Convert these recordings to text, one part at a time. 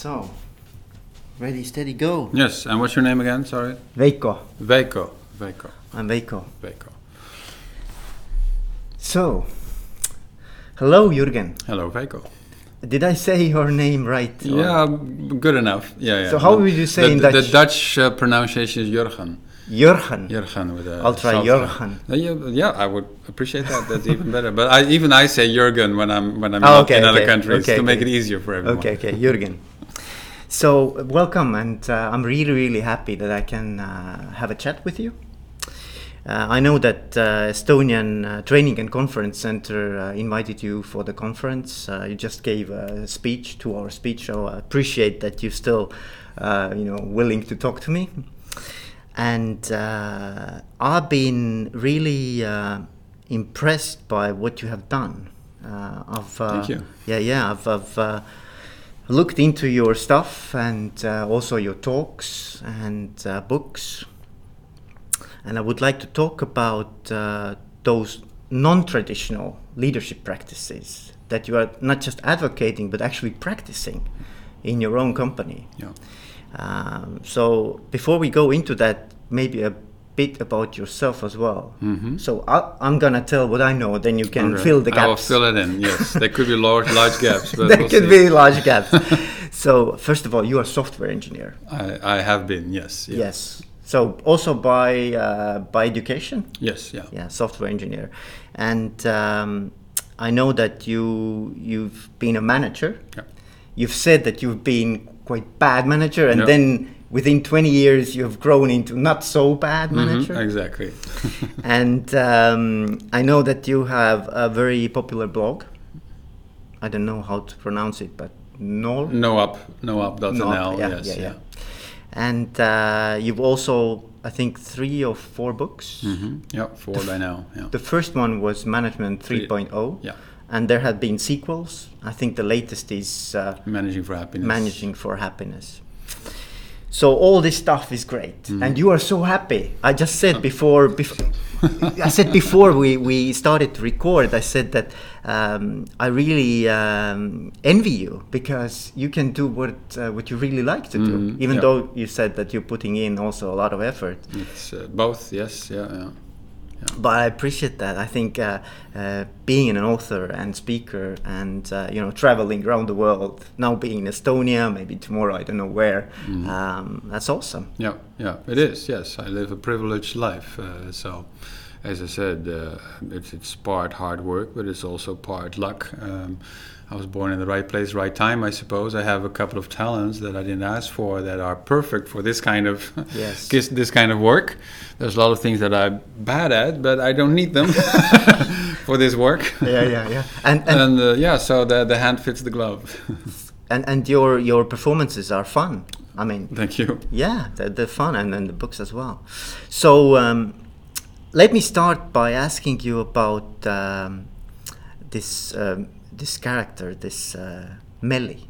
So, ready, steady, go. Yes, and what's your name again? Sorry. Veiko. Veiko. Veiko. I'm Veiko. Veiko. So, hello, Jürgen. Hello, Veiko. Did I say your name right? or- Yeah, good enough. Yeah, yeah. So how would you say the, in the- Dutch? The Dutch uh, pronunciation is Jurgen. Jurgen. Jurgen with a. I'll try soft- Jurgen. Uh, yeah, yeah, I would appreciate that. That's even better. But I, even I say Jurgen when I'm when I'm Oh, in- okay, in other countries okay, to make it easier for everyone. Okay, okay, Jürgen. So, welcome, and uh, I'm really, really happy that I can uh, have a chat with you. Uh, I know that uh, Estonian uh, Training and Conference Center uh, invited you for the conference. Uh, you just gave a speech, two-hour speech, so I appreciate that you're still, uh, you know, willing to talk to me. And uh, I've been really uh, impressed by what you have done. Uh, I've, Thank you. Yeah, yeah, I've, I've uh, looked into your stuff and uh, also your talks and uh, books. And I would like to talk about uh, those non traditional leadership practices that you are not just advocating but actually practicing in your own company. Yeah. Um, so before we go into that, maybe a bit about yourself as well. Mhm. So I, I'm gonna tell what I know, then you can fill the gaps. I will fill it in. Yes, there could be large, large gaps, there we'll could see. be large gaps. so first of all, you are a software engineer. I, I have been. Yes. yeah. Yes. So also by uh, by education, Yes. Yeah. yeah, software engineer, and um, I know that you you've been a manager. Yeah. You've said that you've been quite bad manager, and Yeah. then within 20 years you've grown into not so bad Mhm, manager. Exactly. and um, I know that you have a very popular blog. I don't know how to pronounce it, but Nol. no up. No up. Dot No, NL. yeah, yes. yeah, Yeah. yeah. And uh, you've also, I think, three or four books. hmm Yeah. Four by now. Yeah. The first one was Management Three- 3.0, Yeah. and there had been sequels. I think the latest is uh, Managing for happiness. Managing for Happiness. So all this stuff is great, Mm-hmm. and you are so happy. I just said before, before I said before we, we started to record, I said that um, I really um, envy you because you can do what uh, what you really like to do, Mhm, even yeah. though you said that you're putting in also a lot of effort. It's uh, both. Yes. Yeah. Yeah. But I appreciate that. I think uh, uh, being an author and speaker and uh, you know traveling around the world, now being in Estonia, maybe tomorrow I don't know where, Mm-hmm. um, that's awesome. Yeah, yeah, it is. Yes, I live a privileged life. Uh, so, as I said, uh, it's, it's part hard work, but it's also part luck. Um, I was born in the right place, right time. I suppose I have a couple of talents that I didn't ask for that are perfect for this kind of Yes. this, this kind of work. There's a lot of things that I'm bad at, but I don't need them for this work. Yeah, yeah, yeah. And and And uh, yeah, so the the hand fits the glove. and, and your your performances are fun. I mean, Thank you. yeah, they're, they're fun, and, and the books as well. So um, let me start by asking you about um, this um, this character, this uh, Melly.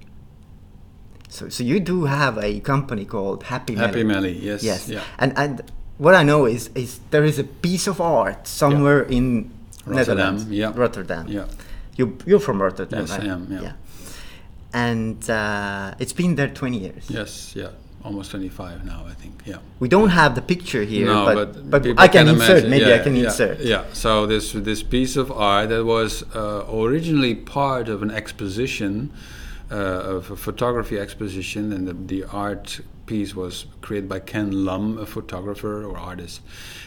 So, so you do have a company called Happy Melly. Happy Melly, yes, Yes. yeah. And and what I know is is there is a piece of art somewhere in Rotterdam, Netherlands. yeah. Rotterdam. Yeah. You you're from Rotterdam, Yes, I right? am, yeah. And uh, it's been there 20 years. Yes, yeah, almost 25 now, I think. Yeah. We don't have the picture here, no, but, but, but, I can, insert. imagine. Maybe yeah, I can yeah, insert. Yeah. So this this piece of art that was uh, originally part of an exposition, uh, of a photography exposition, and the, the art piece was created by Ken Lum, a photographer or artist,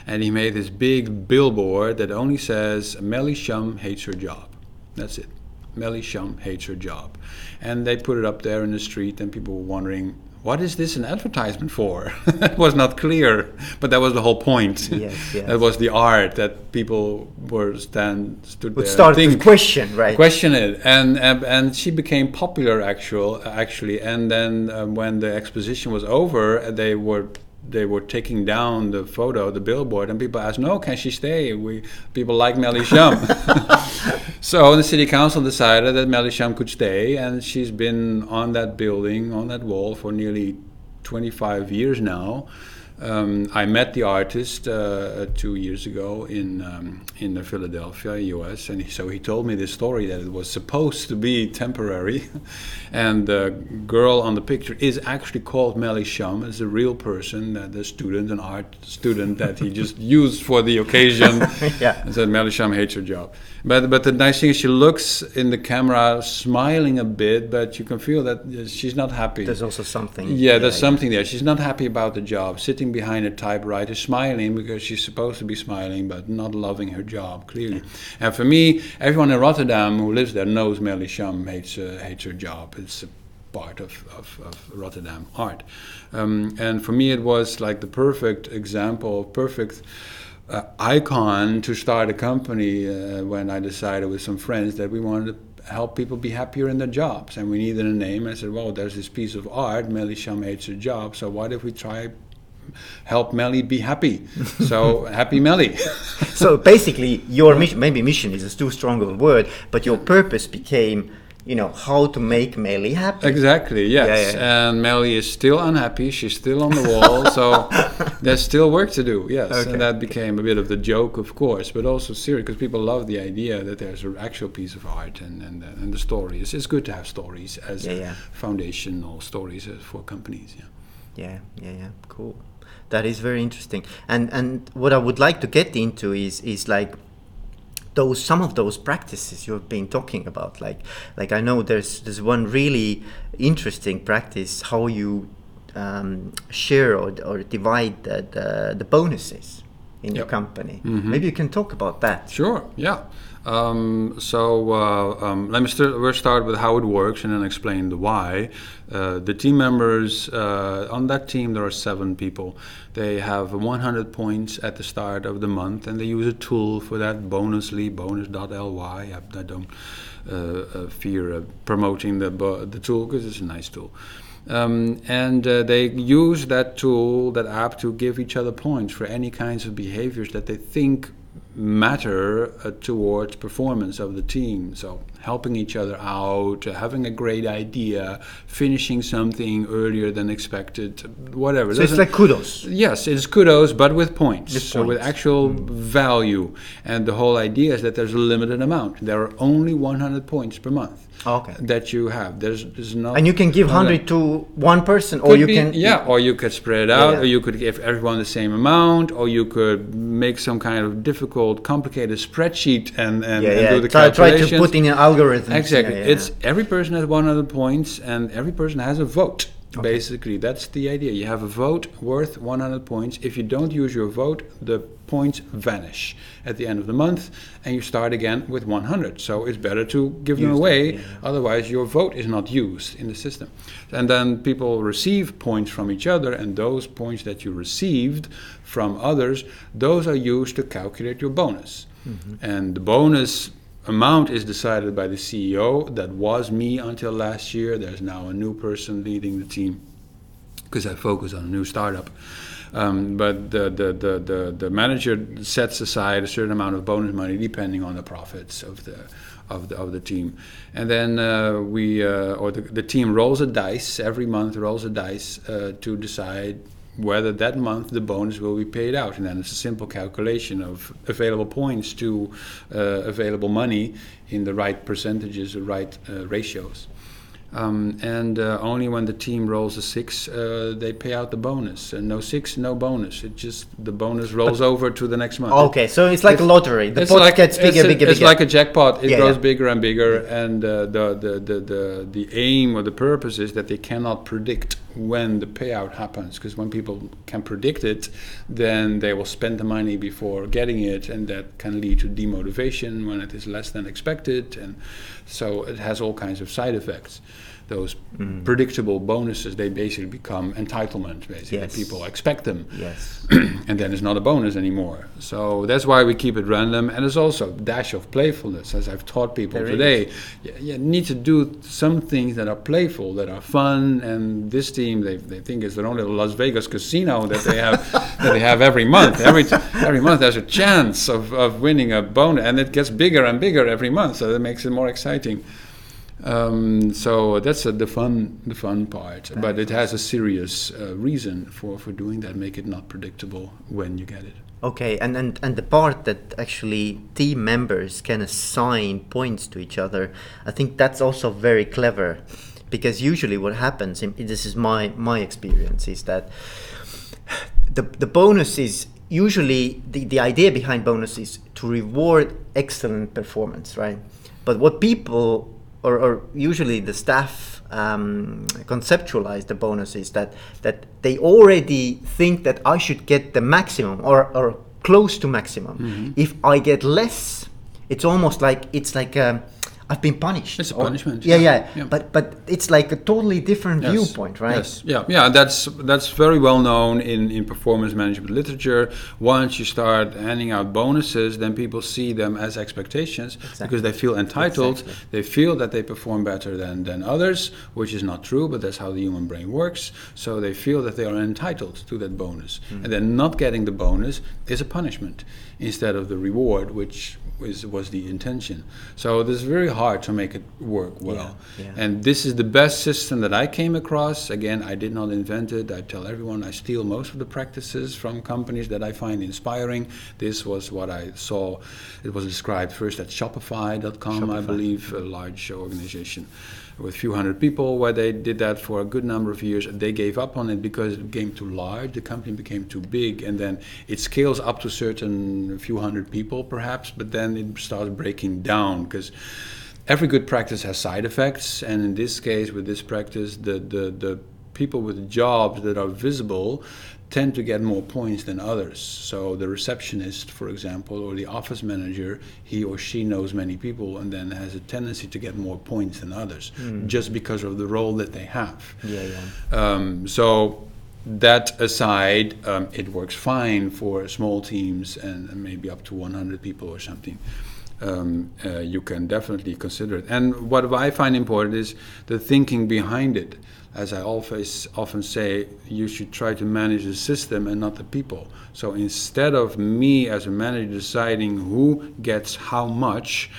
and he made this big billboard that only says "Melly Shum hates her job." That's it. Melly Shum hates her job, and they put it up there in the street, and people were wondering. What is this an advertisement for? it was not clear, but that was the whole point. Yes, yes. that was the art that people were stand stood Would there. start and to question, right? question it, and, and and she became popular actual actually. And then um, when the exposition was over, they were they were taking down the photo, the billboard, and people asked, "No, can she stay? We people like Melly Shum." so the city council decided that Melly Shum could stay, and she's been on that building, on that wall, for nearly 25 years now. Um, I met the artist uh, two years ago in um, in Philadelphia, U.S., and he, so he told me this story that it was supposed to be temporary, and the girl on the picture is actually called Melly Shum. It's a real person, uh, the student, an art student that he just used for the occasion. yeah. And said Melly Shum hates her job. But but the nice thing is she looks in the camera smiling a bit, but you can feel that uh, she's not happy. There's also something. Yeah, there's something there. She's not happy about the job. Sitting behind a typewriter, smiling because she's supposed to be smiling, but not loving her job clearly. And for me, everyone in Rotterdam who lives there knows Melly Shum hates uh, hates her job. It's a part of, of, of Rotterdam art. Um, and for me, it was like the perfect example, perfect uh, icon to start a company uh, when I decided with some friends that we wanted to help people be happier in their jobs and we needed a name. I said, well, there's this piece of art, Melly Shum hates her job, so what if we try help Melly be happy? so happy Melly. so basically, your mission, maybe mission is a too strong of a word, but your purpose became you know how to make Melly happy. Exactly. Yes. Yeah, yeah. And Melly is still unhappy. She's still on the wall. so there's still work to do. Yes. Okay. And that became a bit of the joke, of course, but also serious because people love the idea that there's an actual piece of art and and, uh, and the stories. It's it's good to have stories as yeah, foundational stories uh, for companies. Yeah. Yeah. Yeah. Yeah. Cool. That is very interesting. And and what I would like to get into is is like those some of those practices you've been talking about like like i know there's there's one really interesting practice how you um, share or, or divide the, the, the bonuses in yep. your company mm-hmm. maybe you can talk about that sure yeah um, so uh, um, let me st- we'll start with how it works and then explain the why. Uh, the team members uh, on that team there are seven people. They have 100 points at the start of the month, and they use a tool for that. Bonusly, bonus.ly. I, I don't uh, uh, fear promoting the the tool because it's a nice tool. Um, and uh, they use that tool, that app, to give each other points for any kinds of behaviors that they think matter uh, towards performance of the team. So helping each other out, uh, having a great idea, finishing something earlier than expected, whatever. So Doesn't, it's like kudos. Yes, it's kudos, but with points. With so points. with actual mm. value. And the whole idea is that there's a limited amount. There are only 100 points per month. Oh, okay. That you have. There's, there's no. And you can give hundred to one person, or you be, can. Yeah, or you could spread it out, yeah. or you could give everyone the same amount, or you could make some kind of difficult, complicated spreadsheet and, and, yeah, and yeah. do the try, calculations. Try to put in an algorithm. Exactly. It's every person has 100 points, and every person has a vote. Okay. Basically, that's the idea. You have a vote worth 100 points. If you don't use your vote, the points vanish at the end of the month, and you start again with 100. So it's better to give use them away, them, yeah. otherwise, your vote is not used in the system. And then people receive points from each other, and those points that you received from others, those are used to calculate your bonus. Mm-hmm. And the bonus amount is decided by the CEO. That was me until last year. There's now a new person leading the team because I focus on a new startup. Um, but the, the, the, the, the manager sets aside a certain amount of bonus money depending on the profits of the of the, of the team. And then uh, we, uh, or the, the team rolls a dice, every month rolls a dice uh, to decide whether that month the bonus will be paid out. And then it's a simple calculation of available points to uh, available money in the right percentages, the right uh, ratios. Um, and uh, only when the team rolls a six, uh, they pay out the bonus. And no six, no bonus. It just the bonus rolls but, over to the next month. Okay, so it's like it's, a lottery. The pot like, gets bigger, it's bigger, It's bigger. like a jackpot. It yeah, grows yeah. bigger and bigger. And uh, the, the, the, the the aim or the purpose is that they cannot predict when the payout happens. Because when people can predict it, then they will spend the money before getting it, and that can lead to demotivation when it is less than expected. And so it has all kinds of side effects those mm. predictable bonuses they basically become entitlement basically. Yes. people expect them. Yes. And then it's not a bonus anymore. So that's why we keep it random and there's also a dash of playfulness as i've taught people there today. you, you, need to do some things that are playful that are fun and this team they, they think it's their own little las vegas casino that they have that they have every month. Every every month there's a chance of, of winning a bonus and it gets bigger and bigger every month so that makes it more exciting Um, so that's uh, the fun, the fun part. but it has a serious uh, reason for, for doing that. Make it not predictable when you get it. Okay, and, and, and the part that actually team members can assign points to each other, I think that's also very clever, because usually what happens, in, this is my my experience, is that the the bonus is usually the, the idea behind bonus is to reward excellent performance, right? But what people or, or usually the staff um, conceptualize the bonuses that that they already think that I should get the maximum or, or close to maximum. Mm-hmm. If I get less, it's almost like it's like um, I've been punished. It's a punishment. Yeah, yeah, yeah, But but it's like a totally different yes. viewpoint, right? Yes. Yeah, yeah. That's that's very well known in in performance management literature. Once you start handing out bonuses, then people see them as expectations exactly. because they feel entitled. Exactly. They feel that they perform better than than others, which is not true. But that's how the human brain works. So they feel that they are entitled to that bonus, mm. and then not getting the bonus is a punishment instead of the reward, which was, was the intention. So this is very hard to make it work well. Yeah, yeah. And this is the best system that I came across. Again, I did not invent it. I tell everyone I steal most of the practices from companies that I find inspiring. This was what I saw. It was described first at Shopify.com, Shopify. I believe, a large organization with a few hundred people where they did that for a good number of years. They gave up on it because it became too large, the company became too big, and then it scales up to certain few hundred people perhaps, but then it starts breaking down because every good practice has side effects, and in this case, with this practice, the the, the people with jobs that are visible tend to get more points than others. So the receptionist, for example, or the office manager, he or she knows many people and then has a tendency to get more points than others, mm. just because of the role that they have. Yeah, yeah. Um, so that aside, um, it works fine for small teams and, and, maybe up to 100 people or something. Um, uh, you can definitely consider it. And what I find important is the thinking behind it as I always often say, you should try to manage the system and not the people. So instead of me as a manager deciding who gets how much,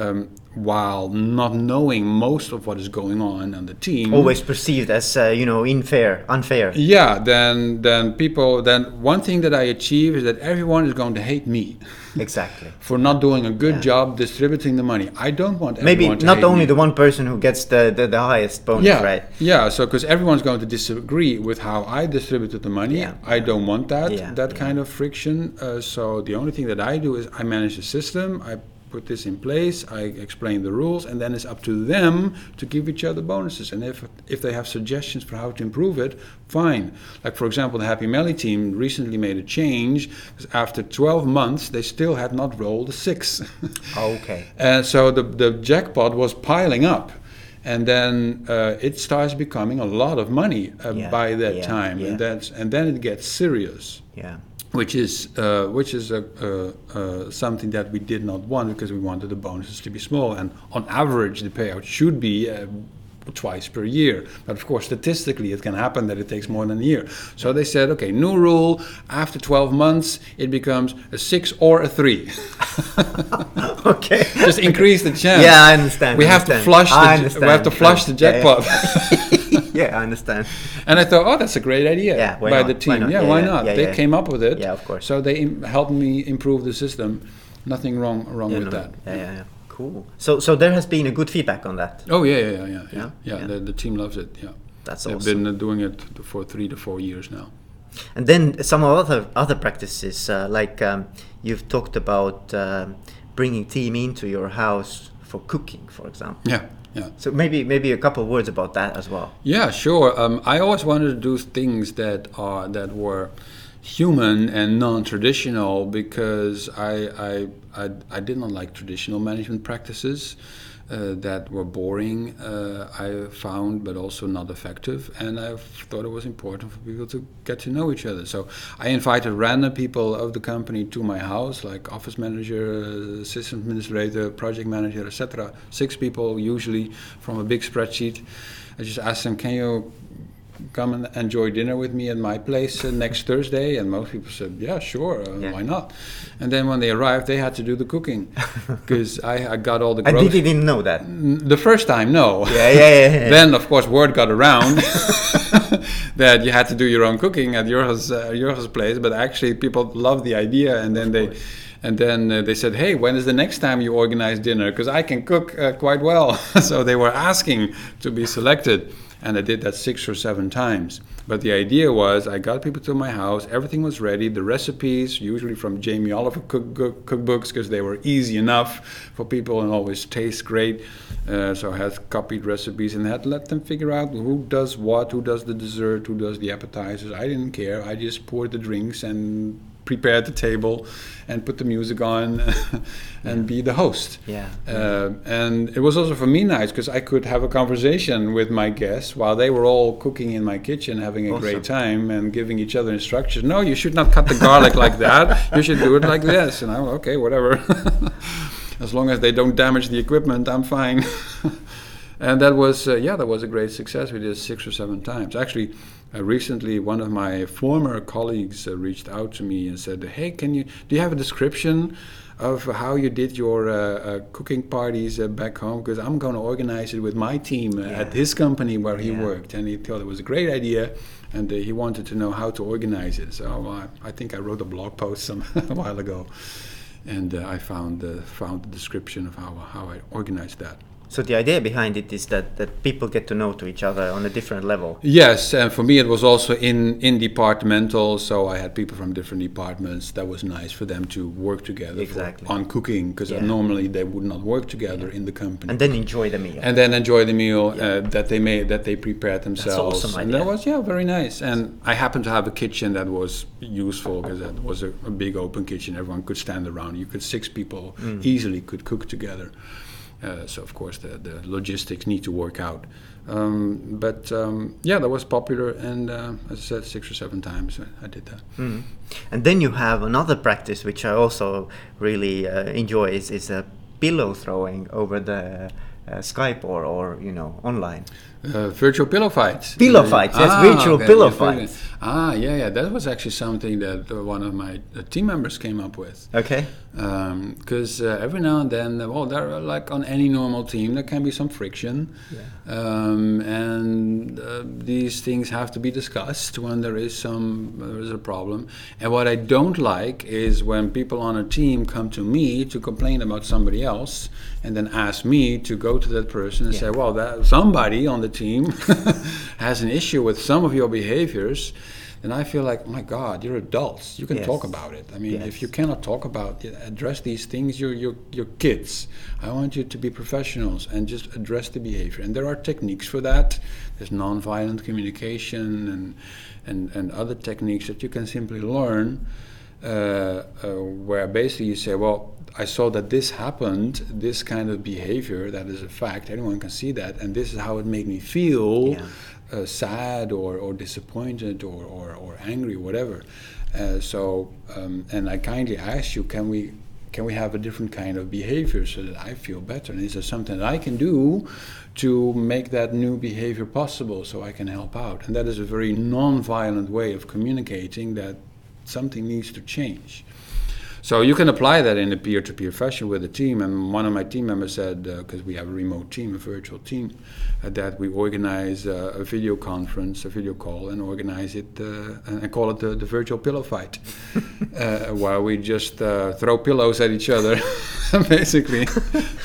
um, while not knowing most of what is going on on the team, always perceived as uh, you know unfair, unfair. Yeah, then then people then one thing that I achieve is that everyone is going to hate me. Exactly. for not doing a good yeah. job distributing the money. I don't want maybe not only me. the one person who gets the the, the highest bonus, yeah. right? Yeah. So because everyone's going to disagree with how I distributed the money, yeah. I don't want that that kind of friction. Uh, so the only thing that I do is I manage the system. I put this in place, I explain the rules, and then it's up to them to give each other bonuses. And if, if they have suggestions for how to improve it, fine. Like, for example, the Happy Melly team recently made a change after 12 months, they still had not rolled a six. okay. And so the, the jackpot was piling up and then uh, it starts becoming a lot of money uh, yeah, by that yeah, time, yeah. and that's and then it gets serious. Yeah which is uh, which is a, something that we did not want because we wanted the bonuses to be small. And on average the payout should be uh, twice per year but of course statistically it can happen that it takes more than a year so they said okay new rule after 12 months it becomes a 6 or a 3 okay just increase the chance yeah i understand we I have understand. to flush the, we have to flush the jackpot yeah, I understand. And I thought, oh, that's a great idea yeah, by not? the team. Why yeah, yeah, why not? yeah, they came up with it. Yeah, of course. So they helped me improve the system. Nothing wrong wrong with no. that. Yeah, yeah, yeah. Cool. So so there has been a good feedback on that. Oh yeah, yeah, yeah, yeah. Yeah, the, the team loves it. Yeah. That's They've awesome. been uh, doing it for three to four years now. And then some other other practices, uh, like um, you've talked about uh, bringing team into your house for cooking, for example. Yeah yeah. So maybe maybe a couple of words about that as well. Yeah, sure. Um, I always wanted to do things that are that were human and non-traditional because I I, I, I did not like traditional management practices uh, that were boring, uh, I found, but also not effective. And I thought it was important for people to get to know each other. So I invited random people of the company to my house, like office manager, assistant administrator, project manager, etc. Six people, usually from a big spreadsheet. I just asked them, "Can you come and enjoy dinner with me at my place uh, next Thursday?" And most people said, "Yeah, sure, uh, Yeah. why not?" And then when they arrived, they had to do the cooking because I, I got all the And groceries. they didn't know that. The first time, no. Yeah, yeah, yeah. yeah. then, of course, word got around that you had to do your own cooking at Jurgen's, uh, Jurgen's place. But actually, people loved the idea, and then they, and then uh, they said, "Hey, when is the next time you organize dinner? Because I can cook uh, quite well." so they were asking to be selected, and I did that six or seven times. But the idea was, I got people to my house. Everything was ready. The recipes, usually from Jamie Oliver cook, cook, cookbooks, because they were easy enough for people and always taste great. Uh, so I had copied recipes and had let them figure out who does what, who does the dessert, who does the appetizers. I didn't care. I just poured the drinks and prepared the table and put the music on and be the host. Yeah. Uh, and it was also for me nice because I could have a conversation with my guests while they were all cooking in my kitchen, having a Awesome. great time and giving each other instructions. No, you should not cut the garlic like that. You should do it like this. And I'm okay, whatever. as long as they don't damage the equipment, I'm fine. and that was uh, yeah, that was a great success. We did it six or seven times. Actually, uh, recently one of my former colleagues uh, reached out to me and said, "Hey, can you do you have a description?" Of how you did your uh, uh, cooking parties uh, back home, because I'm going to organize it with my team uh, at his company where he Yeah. worked, and he thought it was a great idea, and uh, he wanted to know how to organize it. So I think I wrote a blog post some a while ago, and uh, I found uh, found the description of how how I organized that. So the idea behind it is that, that people get to know to each other on a different level. Yes, and for me it was also in in departmental, so I had people from different departments. That was nice for them to work together for- Exactly. on cooking, because Yeah. normally they would not work together in the company. And then enjoy the meal. and then enjoy the meal Yeah. uh, that they made that they prepared themselves That's awesome idea. and that was yeah very nice and i happened to have a kitchen that was useful because that was a, a big open kitchen everyone could stand around you could six people Mm. easily could cook together uh, so of course the, the logistics need to work out um, but um, yeah that was popular and uh, as i said six or seven times I, I did that Mm. And then you have another practice which I also really uh, enjoy is, is uh, pillow throwing over the uh, Skype or, or you know online. Uh, virtual pillow fights. Pillow fights, yes, virtual okay, pillow fights. Ah, yeah, yeah. That was actually something that uh, one of my uh, team members came up with. Okay. Because uh, every now and then, uh, well, there are like on any normal team, there can be some friction, um, and uh, these things have to be discussed when there is some there is a problem. And what I don't like is when people on a team come to me to complain about somebody else, and then ask me to go to that person and Yeah. say, well, that somebody on the team has an issue with some of your behaviors. And I feel like, my God, you're adults. You can Yes. talk about it. I mean, if you cannot talk about it, address these things, you're, you're, you're kids. I want you to be professionals and just address the behavior. And there are techniques for that. There's nonviolent communication and, and, and other techniques that you can simply learn uh, uh, where basically you say, well, I saw that this happened, this kind of behavior, that is a fact, anyone can see that, and this is how it made me feel Yeah. uh, sad or, or disappointed or, or, or angry, whatever. Uh, so, um, and I kindly ask you, can we can we have a different kind of behavior so that I feel better? And is there something that I can do to make that new behavior possible so I can help out? And that is a very non-violent way of communicating that something needs to change. So you can apply that in a peer-to-peer fashion with a team. And one of my team members said, because we have a remote team, a virtual team, uh, that we organize uh, a video conference, a video call, and organize it uh, and call it the, the virtual pillow fight, uh, where we just uh, throw pillows at each other, basically,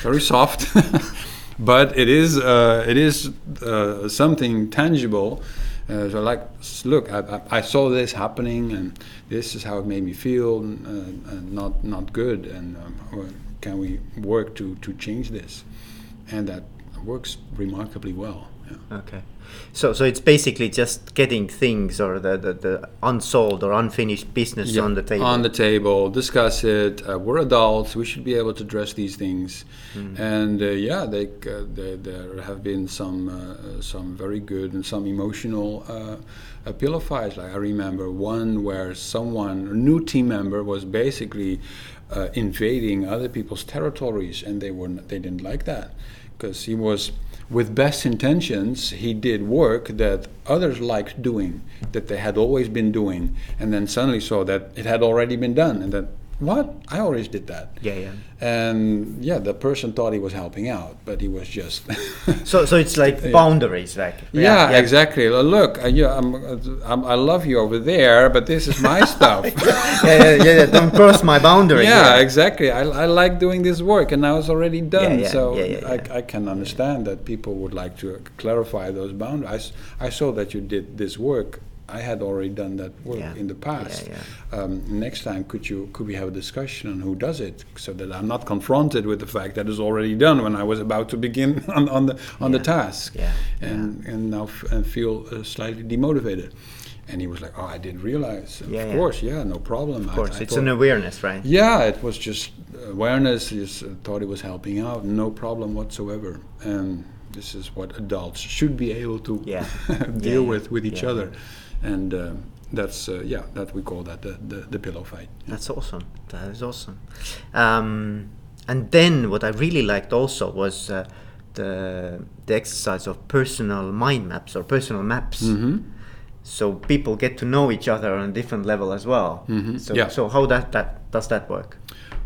very soft. but it is uh, it is uh, something tangible. Uh, so like, look, I, I, saw this happening, and this is how it made me feel, uh, uh, not not good, and um, can we work to to change this? And that works remarkably well. Yeah. Okay. So so it's basically just getting things or the, the, the unsolved or unfinished business Yeah, on the table. On the table, discuss it. Uh, we're adults. We should be able to address these things. Mm. And uh, yeah, they, uh, they, there have been some uh, some very good and some emotional uh, uh, pillow fights. Like I remember one where someone, a new team member, was basically uh, invading other people's territories, and they were they didn't like that. Because he was with best intentions he did work that others liked doing that they had always been doing and then suddenly saw that it had already been done and that what i always did that Yeah, yeah. and yeah the person thought he was helping out but he was just So, so it's like boundaries, like yeah, exactly Uh, look uh, yeah, I'm, uh, I'm, i love you over there but this is my stuff yeah, yeah, yeah, yeah, Don't cross my boundary. yeah, exactly. I, I like doing this work, and now it's already done. yeah, so yeah, yeah, yeah. I, I can understand that people would like to clarify those boundaries. I, saw that you did this work. I had already done that work Yeah, in the past. yeah, Um, next time, could you could we have a discussion on who does it, so that I'm not confronted with the fact that it's already done when I was about to begin on, on the on the task, yeah, and and now f- and feel uh, slightly demotivated. And he was like, "Oh, I didn't realize. Yeah, of yeah. course, yeah, no problem. Of course, I, I it's thought- an awareness, right? yeah, it was just awareness. Just thought it was helping out, no problem whatsoever. And this is what adults should be able to Yeah. deal Yeah, with with each yeah. other, and um that's uh, yeah, that we call that the, the, the pillow fight. That's awesome. That is awesome. Um, and then what I really liked also was uh, the the exercise of personal mind maps or personal maps. Mm-hmm. So people get to know each other on a different level as well. Mhm, So, yeah. so how that, that does that work?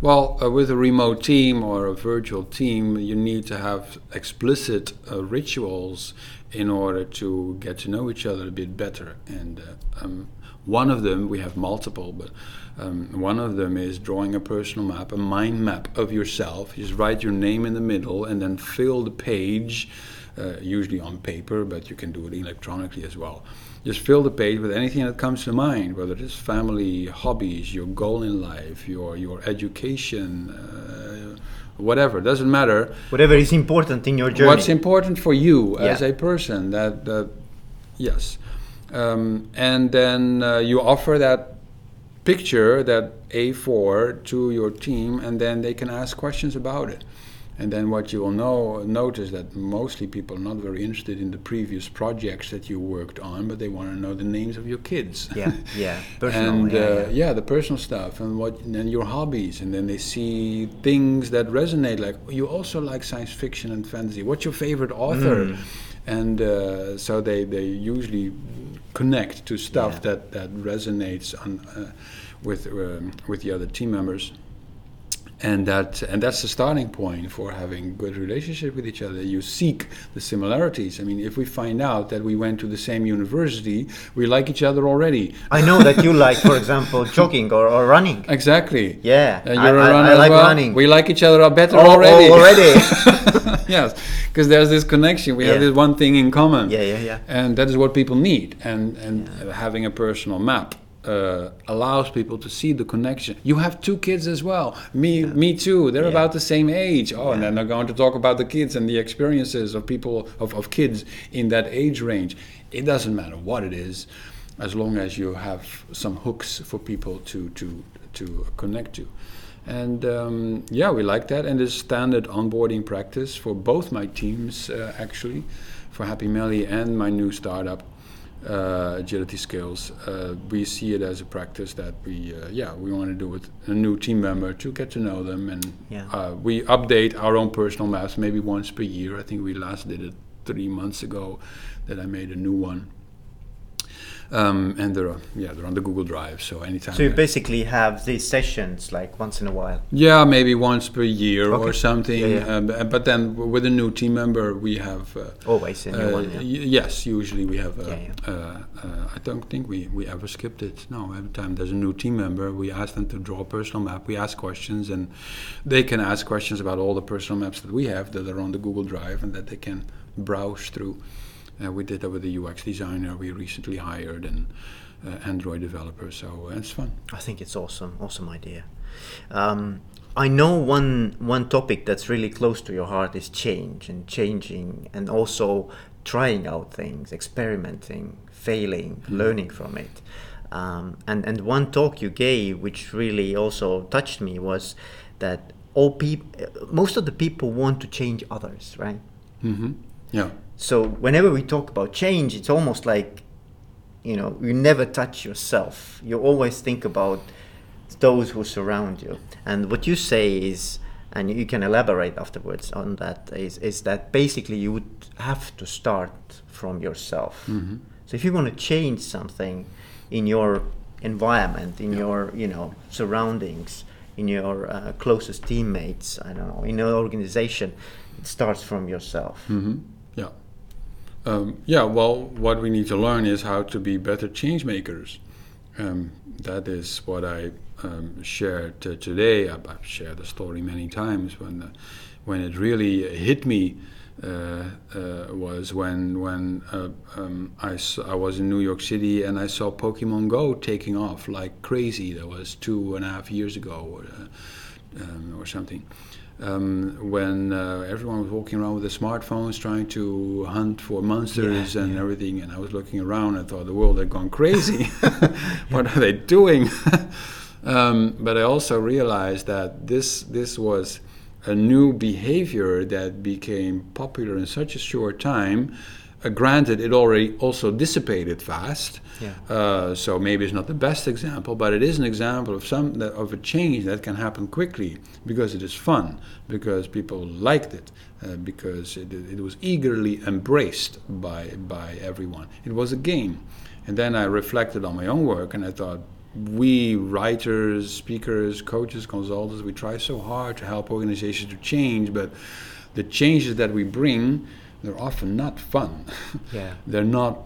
Well, uh, with a remote team or a virtual team, you need to have explicit uh, rituals in order to get to know each other a bit better. And uh, um, one of them, we have multiple, but um, one of them is drawing a personal map, a mind map of yourself. You just write your name in the middle and then fill the page, uh, usually on paper, but you can do it electronically as well. Just fill the page with anything that comes to mind, whether it's family, hobbies, your goal in life, your your education, uh, whatever. Doesn't matter. Whatever is important in your journey. What's important for you as a person? That that yes, um, and then uh, you offer that picture, that A4, to your team, and then they can ask questions about it. And then what you will know notice that mostly people are not very interested in the previous projects that you worked on, but they want to know the names of your kids. yeah, yeah, personal. and yeah, uh, yeah. yeah, the personal stuff and what and your hobbies, and then they see things that resonate. Like you also like science fiction and fantasy. What's your favorite author? Mm. And uh, so they they usually connect to stuff Yeah. that that resonates on uh, with um, with the other team members. And that and that's the starting point for having good relationship with each other. You seek the similarities. I mean, if we find out that we went to the same university, we like each other already. I know that you like, for example, jogging or, or running. Exactly. Yeah, And I- you're I- a runner I as like well. running. We like each other better Oh, oh, already. already. yes, because there's this connection. We have this one thing in common. Yeah, yeah, yeah. And that is what people need. And and having a personal map uh, allows people to see the connection. You have two kids as well. Me, me too. They're Yeah. about the same age. Oh, and then they're going to talk about the kids and the experiences of people of, of kids in that age range. It doesn't matter what it is, as long as you have some hooks for people to to to connect to. And um, yeah, we like that. And it's standard onboarding practice for both my teams, uh, actually, for Happy Melly and my new startup, Agility Scales. Uh, we see it as a practice that we, uh, yeah, we want to do with a new team member to get to know them. And Yeah. uh, we update our own personal maps maybe once per year. I think we last did it three months ago that I made a new one. Um, and they're yeah they're on the Google Drive, so anytime. So you I- basically have these sessions like once in a while. yeah, maybe once per year or something. Yeah, yeah. Um, but then with a new team member, we have. Uh, Always a new uh, one. Yeah. y- yes, usually we have. Uh, Yeah, yeah. Uh, uh, I don't think we, we ever skipped it. No, every time there's a new team member, we ask them to draw a personal map. We ask questions, and they can ask questions about all the personal maps that we have that are on the Google Drive and that they can browse through. Uh, we did that with the UX designer we recently hired and uh, Android developer, so uh, it's fun. I think it's awesome, awesome idea. Um, I know one one topic that's really close to your heart is change and changing, and also trying out things, experimenting, failing, learning from it. Um, and and one talk you gave, which really also touched me, was that all people, most of the people want to change others, right? hmm Yeah. So whenever we talk about change, it's almost like, you know, you never touch yourself. You always think about those who surround you. And what you say is and you can elaborate afterwards on that, is, is that basically you would have to start from yourself. Mm-hmm. So if you want to change something in your environment, in your you know surroundings, in your uh, closest teammates, I don't know, in your organization, it starts from yourself. hmm Yeah. Um, yeah, well, what we need to learn is how to be better change makers. Um, that is what I um, shared uh, today. I've, I've shared the story many times when, uh, when it really hit me. Uh, uh, was when when uh, um, I, I was in New York City and I saw Pokemon Go taking off like crazy. That was two and a half years ago or, uh, um, or something um, when uh, everyone was walking around with their smartphones trying to hunt for monsters Yeah, and yeah. everything, and I was looking around and thought the world had gone crazy. what are they doing? um, but I also realized that this this was a new behavior that became popular in such a short time. Uh, granted, it already also dissipated fast. Yeah. Uh, so maybe it's not the best example, but it is an example of some that, of a change that can happen quickly because it is fun, because people liked it, uh, because it, it was eagerly embraced by by everyone. It was a game, and then I reflected on my own work, and I thought. We writers, speakers, coaches, consultants, we try so hard to help organizations to change, but the changes that we bring, they're often not fun. Yeah. they're not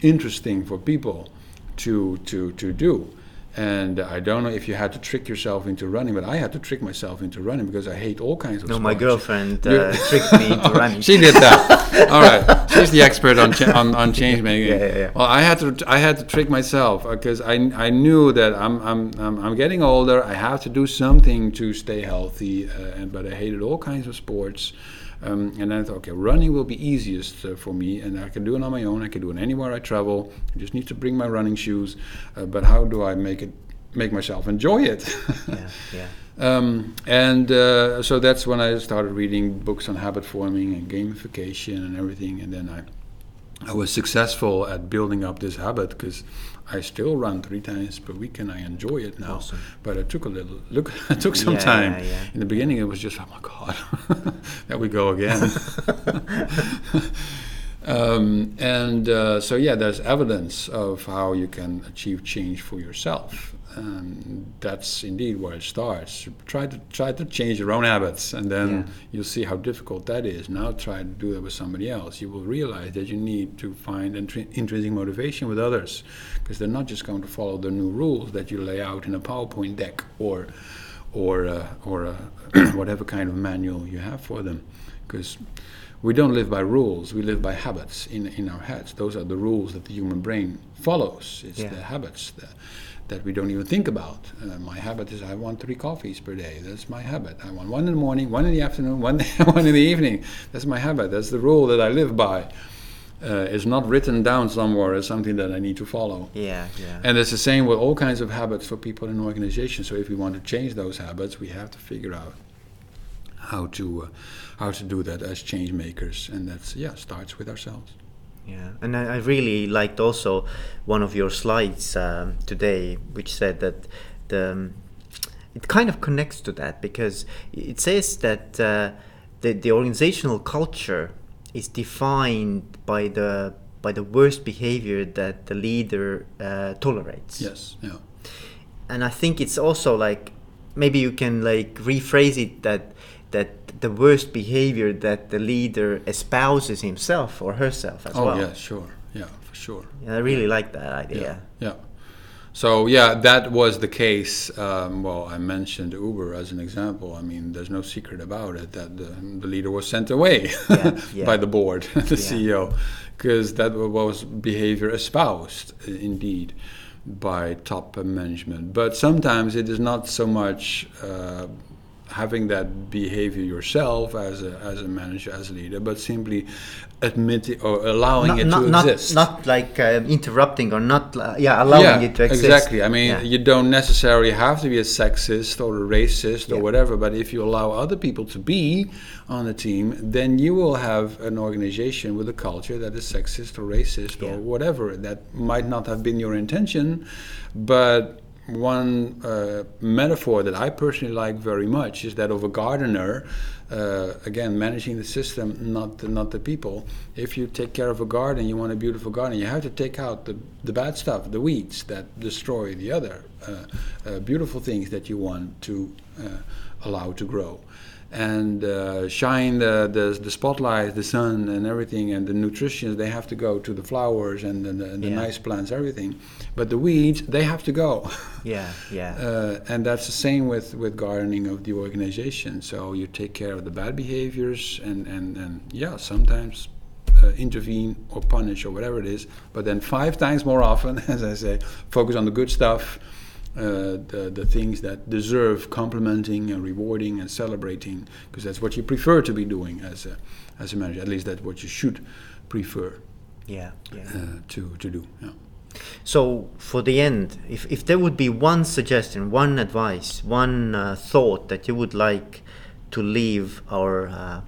interesting for people to to to do. And I don't know if you had to trick yourself into running, but I had to trick myself into running because I hate all kinds of. No, my girlfriend uh, tricked me into running. She did that. All right, she's the expert on cha- on, on change making. Yeah, yeah, yeah. Well, I had to I had to trick myself because I, I knew that I'm, I'm I'm I'm getting older. I have to do something to stay healthy. Uh, and but I hated all kinds of sports. Um, and then I thought, okay, running will be easiest uh, for me, and I can do it on my own. I can do it anywhere I travel. I just need to bring my running shoes. Uh, but how do I make it make myself enjoy it? yeah, yeah. Um, and uh, so that's when I started reading books on habit forming and gamification and everything. And then I, I was successful at building up this habit because I still run three times per week and I enjoy it now. Awesome. But it took a little, look, it took some Yeah, time. yeah, yeah. In the beginning, it was just, oh my god, there we go again. um, and uh, so yeah, there's evidence of how you can achieve change for yourself. And that's indeed where it starts. Try to try to change your own habits, and then Yeah. you'll see how difficult that is. Now try to do that with somebody else. You will realize that you need to find intri- intrinsic motivation with others, because they're not just going to follow the new rules that you lay out in a PowerPoint deck or or uh, or uh, whatever kind of manual you have for them, because we don't live by rules. We live by habits in in our heads. Those are the rules that the human brain follows. It's Yeah. the habits that, that we don't even think about. Uh, my habit is I want three coffees per day. That's my habit. I want one in the morning, one in the afternoon, one one in the evening. That's my habit. That's the rule that I live by. Uh, it's not written down somewhere as something that I need to follow. Yeah, yeah. And it's the same with all kinds of habits for people in organizations. So if we want to change those habits, we have to figure out how to uh, how to do that as change makers, and that's yeah starts with ourselves. Yeah, and I, I really liked also one of your slides um, today, which said that the um, it kind of connects to that because it says that uh, the the organizational culture is defined by the by the worst behavior that the leader uh, tolerates. Yes, yeah, and I think it's also like maybe you can like rephrase it that that the worst behavior that the leader espouses himself or herself as oh well. yeah, sure, yeah, for sure. Yeah, I really like that idea. Yeah, yeah. So yeah, that was the case. Um, well, I mentioned Uber as an example. I mean, there's no secret about it that the, the leader was sent away Yeah, yeah. by the board, the Yeah. CEO, because that was behavior espoused, indeed, by top management. But sometimes it is not so much. Uh, having that behavior yourself as a, as a manager, as a leader, but simply admitting or allowing Not, it not, to not, exist. not like uh, interrupting or not, uh, yeah, allowing it to exist. Exactly. I mean, Yeah. you don't necessarily have to be a sexist or a racist or Yeah. whatever, but if you allow other people to be on the team, then you will have an organization with a culture that is sexist or racist Yeah. or whatever. That might not have been your intention, but one uh, metaphor that I personally like very much is that of a gardener. Uh, again, managing the system, not the, not the people. If you take care of a garden, you want a beautiful garden. You have to take out the, the bad stuff, the weeds that destroy the other uh, uh beautiful things that you want to uh, allow to grow and uh, shine the, the, the spotlight, the sun, and everything, and the nutrition. They have to go to the flowers and, the, the, the yeah. nice plants, everything. But the weeds, they have to go. Yeah, yeah. Uh, and that's the same with, with gardening of the organization. So you take care of the bad behaviors, and and, and yeah, sometimes. Uh, intervene or punish or whatever it is, but then five times more often, as I say, focus on the good stuff, uh, the, the things that deserve complimenting and rewarding and celebrating, because that's what you prefer to be doing as a, as a manager. At least that's what you should prefer. Yeah, yeah. Uh, to to do. Yeah. So for the end, if if there would be one suggestion, one advice, one uh, thought that you would like to leave our uh,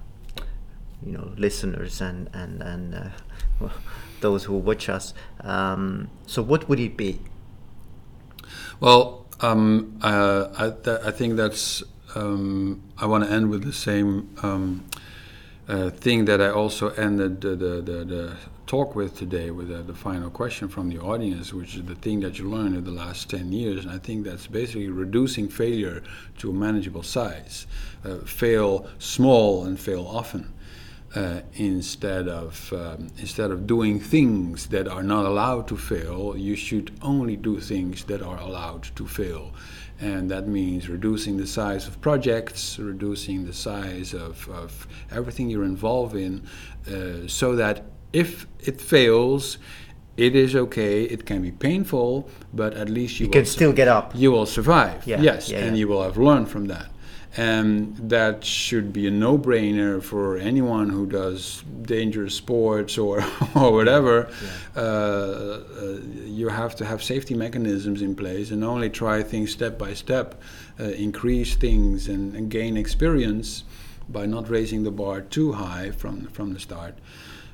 you know listeners and and and uh, those who watch us, um, so what would it be? Well, um, uh, I, th- I, think that's. Um, I want to end with the same um, uh, thing that I also ended the, the, the, the talk with today, with the, the, final question from the audience, which is the thing that you learned in the last 10 years. And I think that's basically reducing failure to a manageable size. Uh, fail small and fail often uh, instead of um, instead of doing things that are not allowed to fail, you should only do things that are allowed to fail, and that means reducing the size of projects, reducing the size of, of everything you're involved in, uh, so that if it fails, it is okay. It can be painful, but at least you, you can still get up. You will survive. Yeah, yes, yeah, and yeah. you will have learned from that and that should be a no-brainer for anyone who does dangerous sports or or whatever. Uh, uh, you have to have safety mechanisms in place and only try things step by step, uh, increase things and, and, gain experience by not raising the bar too high from from the start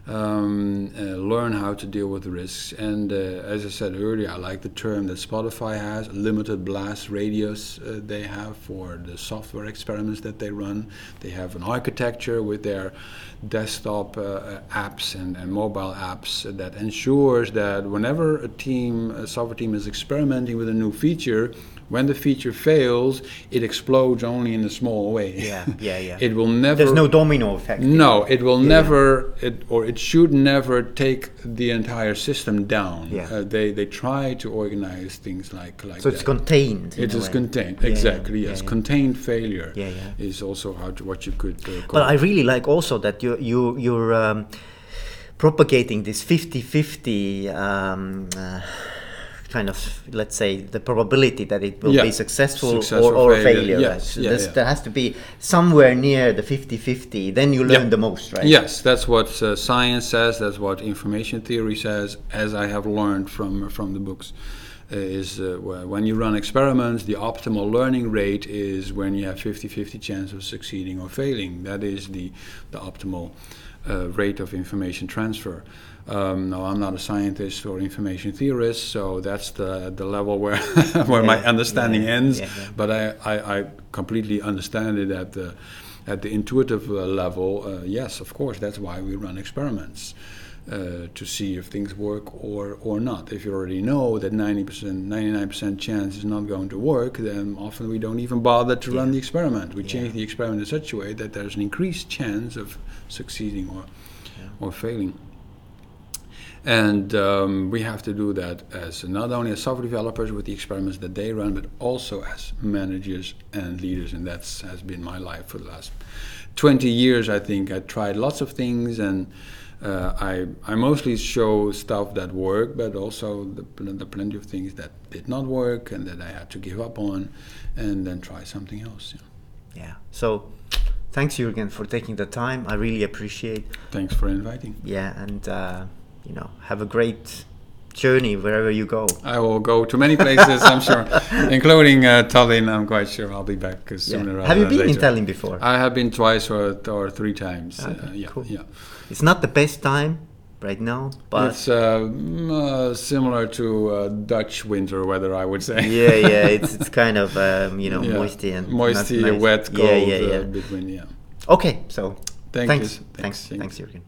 um, uh, learn how to deal with risks. And uh, as I said earlier, I like the term that Spotify has limited blast radius uh, they have for the software experiments that they run. They have an architecture with their desktop uh, apps and, and, mobile apps that ensures that whenever a team, a software team, is experimenting with a new feature, when the feature fails, it explodes only in a small way. Yeah, yeah, yeah. it will never. There's no domino effect. No, it will yeah. never, it, or it should never take the entire system down. Yeah. Uh, they they try to organize things like like. So it's contained. It is contained. Yeah, exactly. Yeah, yes. Contained failure. Yeah, yeah. Is also how to, what you could. Uh, but I really like also that you you you're. Um, propagating this 50-50 um, uh, kind of let's say the probability that it will yeah. be successful, or, or, failure. failure. Yes. Yeah, yeah. There has to be somewhere near the 50-50. Then you learn the most, right? Yes, that's what uh, science says. That's what information theory says. As I have learned from from the books. Uh, is uh, when you run experiments, the optimal learning rate is when you have 50-50 chance of succeeding or failing. That is the, the optimal uh, rate of information transfer. Um, no, I'm not a scientist or information theorist, so that's the the level where where yeah, my understanding yeah, ends. Yeah, but I, I, I, completely understand it at the at the intuitive uh, level. Uh, yes, of course, that's why we run experiments. Uh, to see if things work or, or not. If you already know that 90%, 99% chance is not going to work, then often we don't even bother to run the experiment. We change the experiment in such a way that there's an increased chance of succeeding or, or failing. And um, we have to do that as not only as software developers with the experiments that they run, but also as managers and leaders. And that has been my life for the last 20 years, I think. I tried lots of things and uh, I, I mostly show stuff that worked, but also the, the plenty of things that did not work and that I had to give up on and then try something else. Yeah. yeah. So thanks, Jürgen, for taking the time. I really appreciate Thanks for inviting. Yeah. And, uh, you know, have a great journey wherever you go. I will go to many places, I'm sure, including uh, Tallinn. I'm quite sure I'll be back yeah. sooner. Have you been later. in Tallinn before? I have been twice or, or three times. Okay, uh, yeah, cool. yeah. It's not the best time right now, but it's uh, mm, uh, similar to uh, Dutch winter weather, I would say. yeah, yeah, it's it's kind of um, you know Yeah. moisty and moisty, nice. wet, cold Yeah, yeah, yeah. Uh, between. Yeah. Okay, so Thank thanks, you. thanks, Thanks. thanks, Jürgen.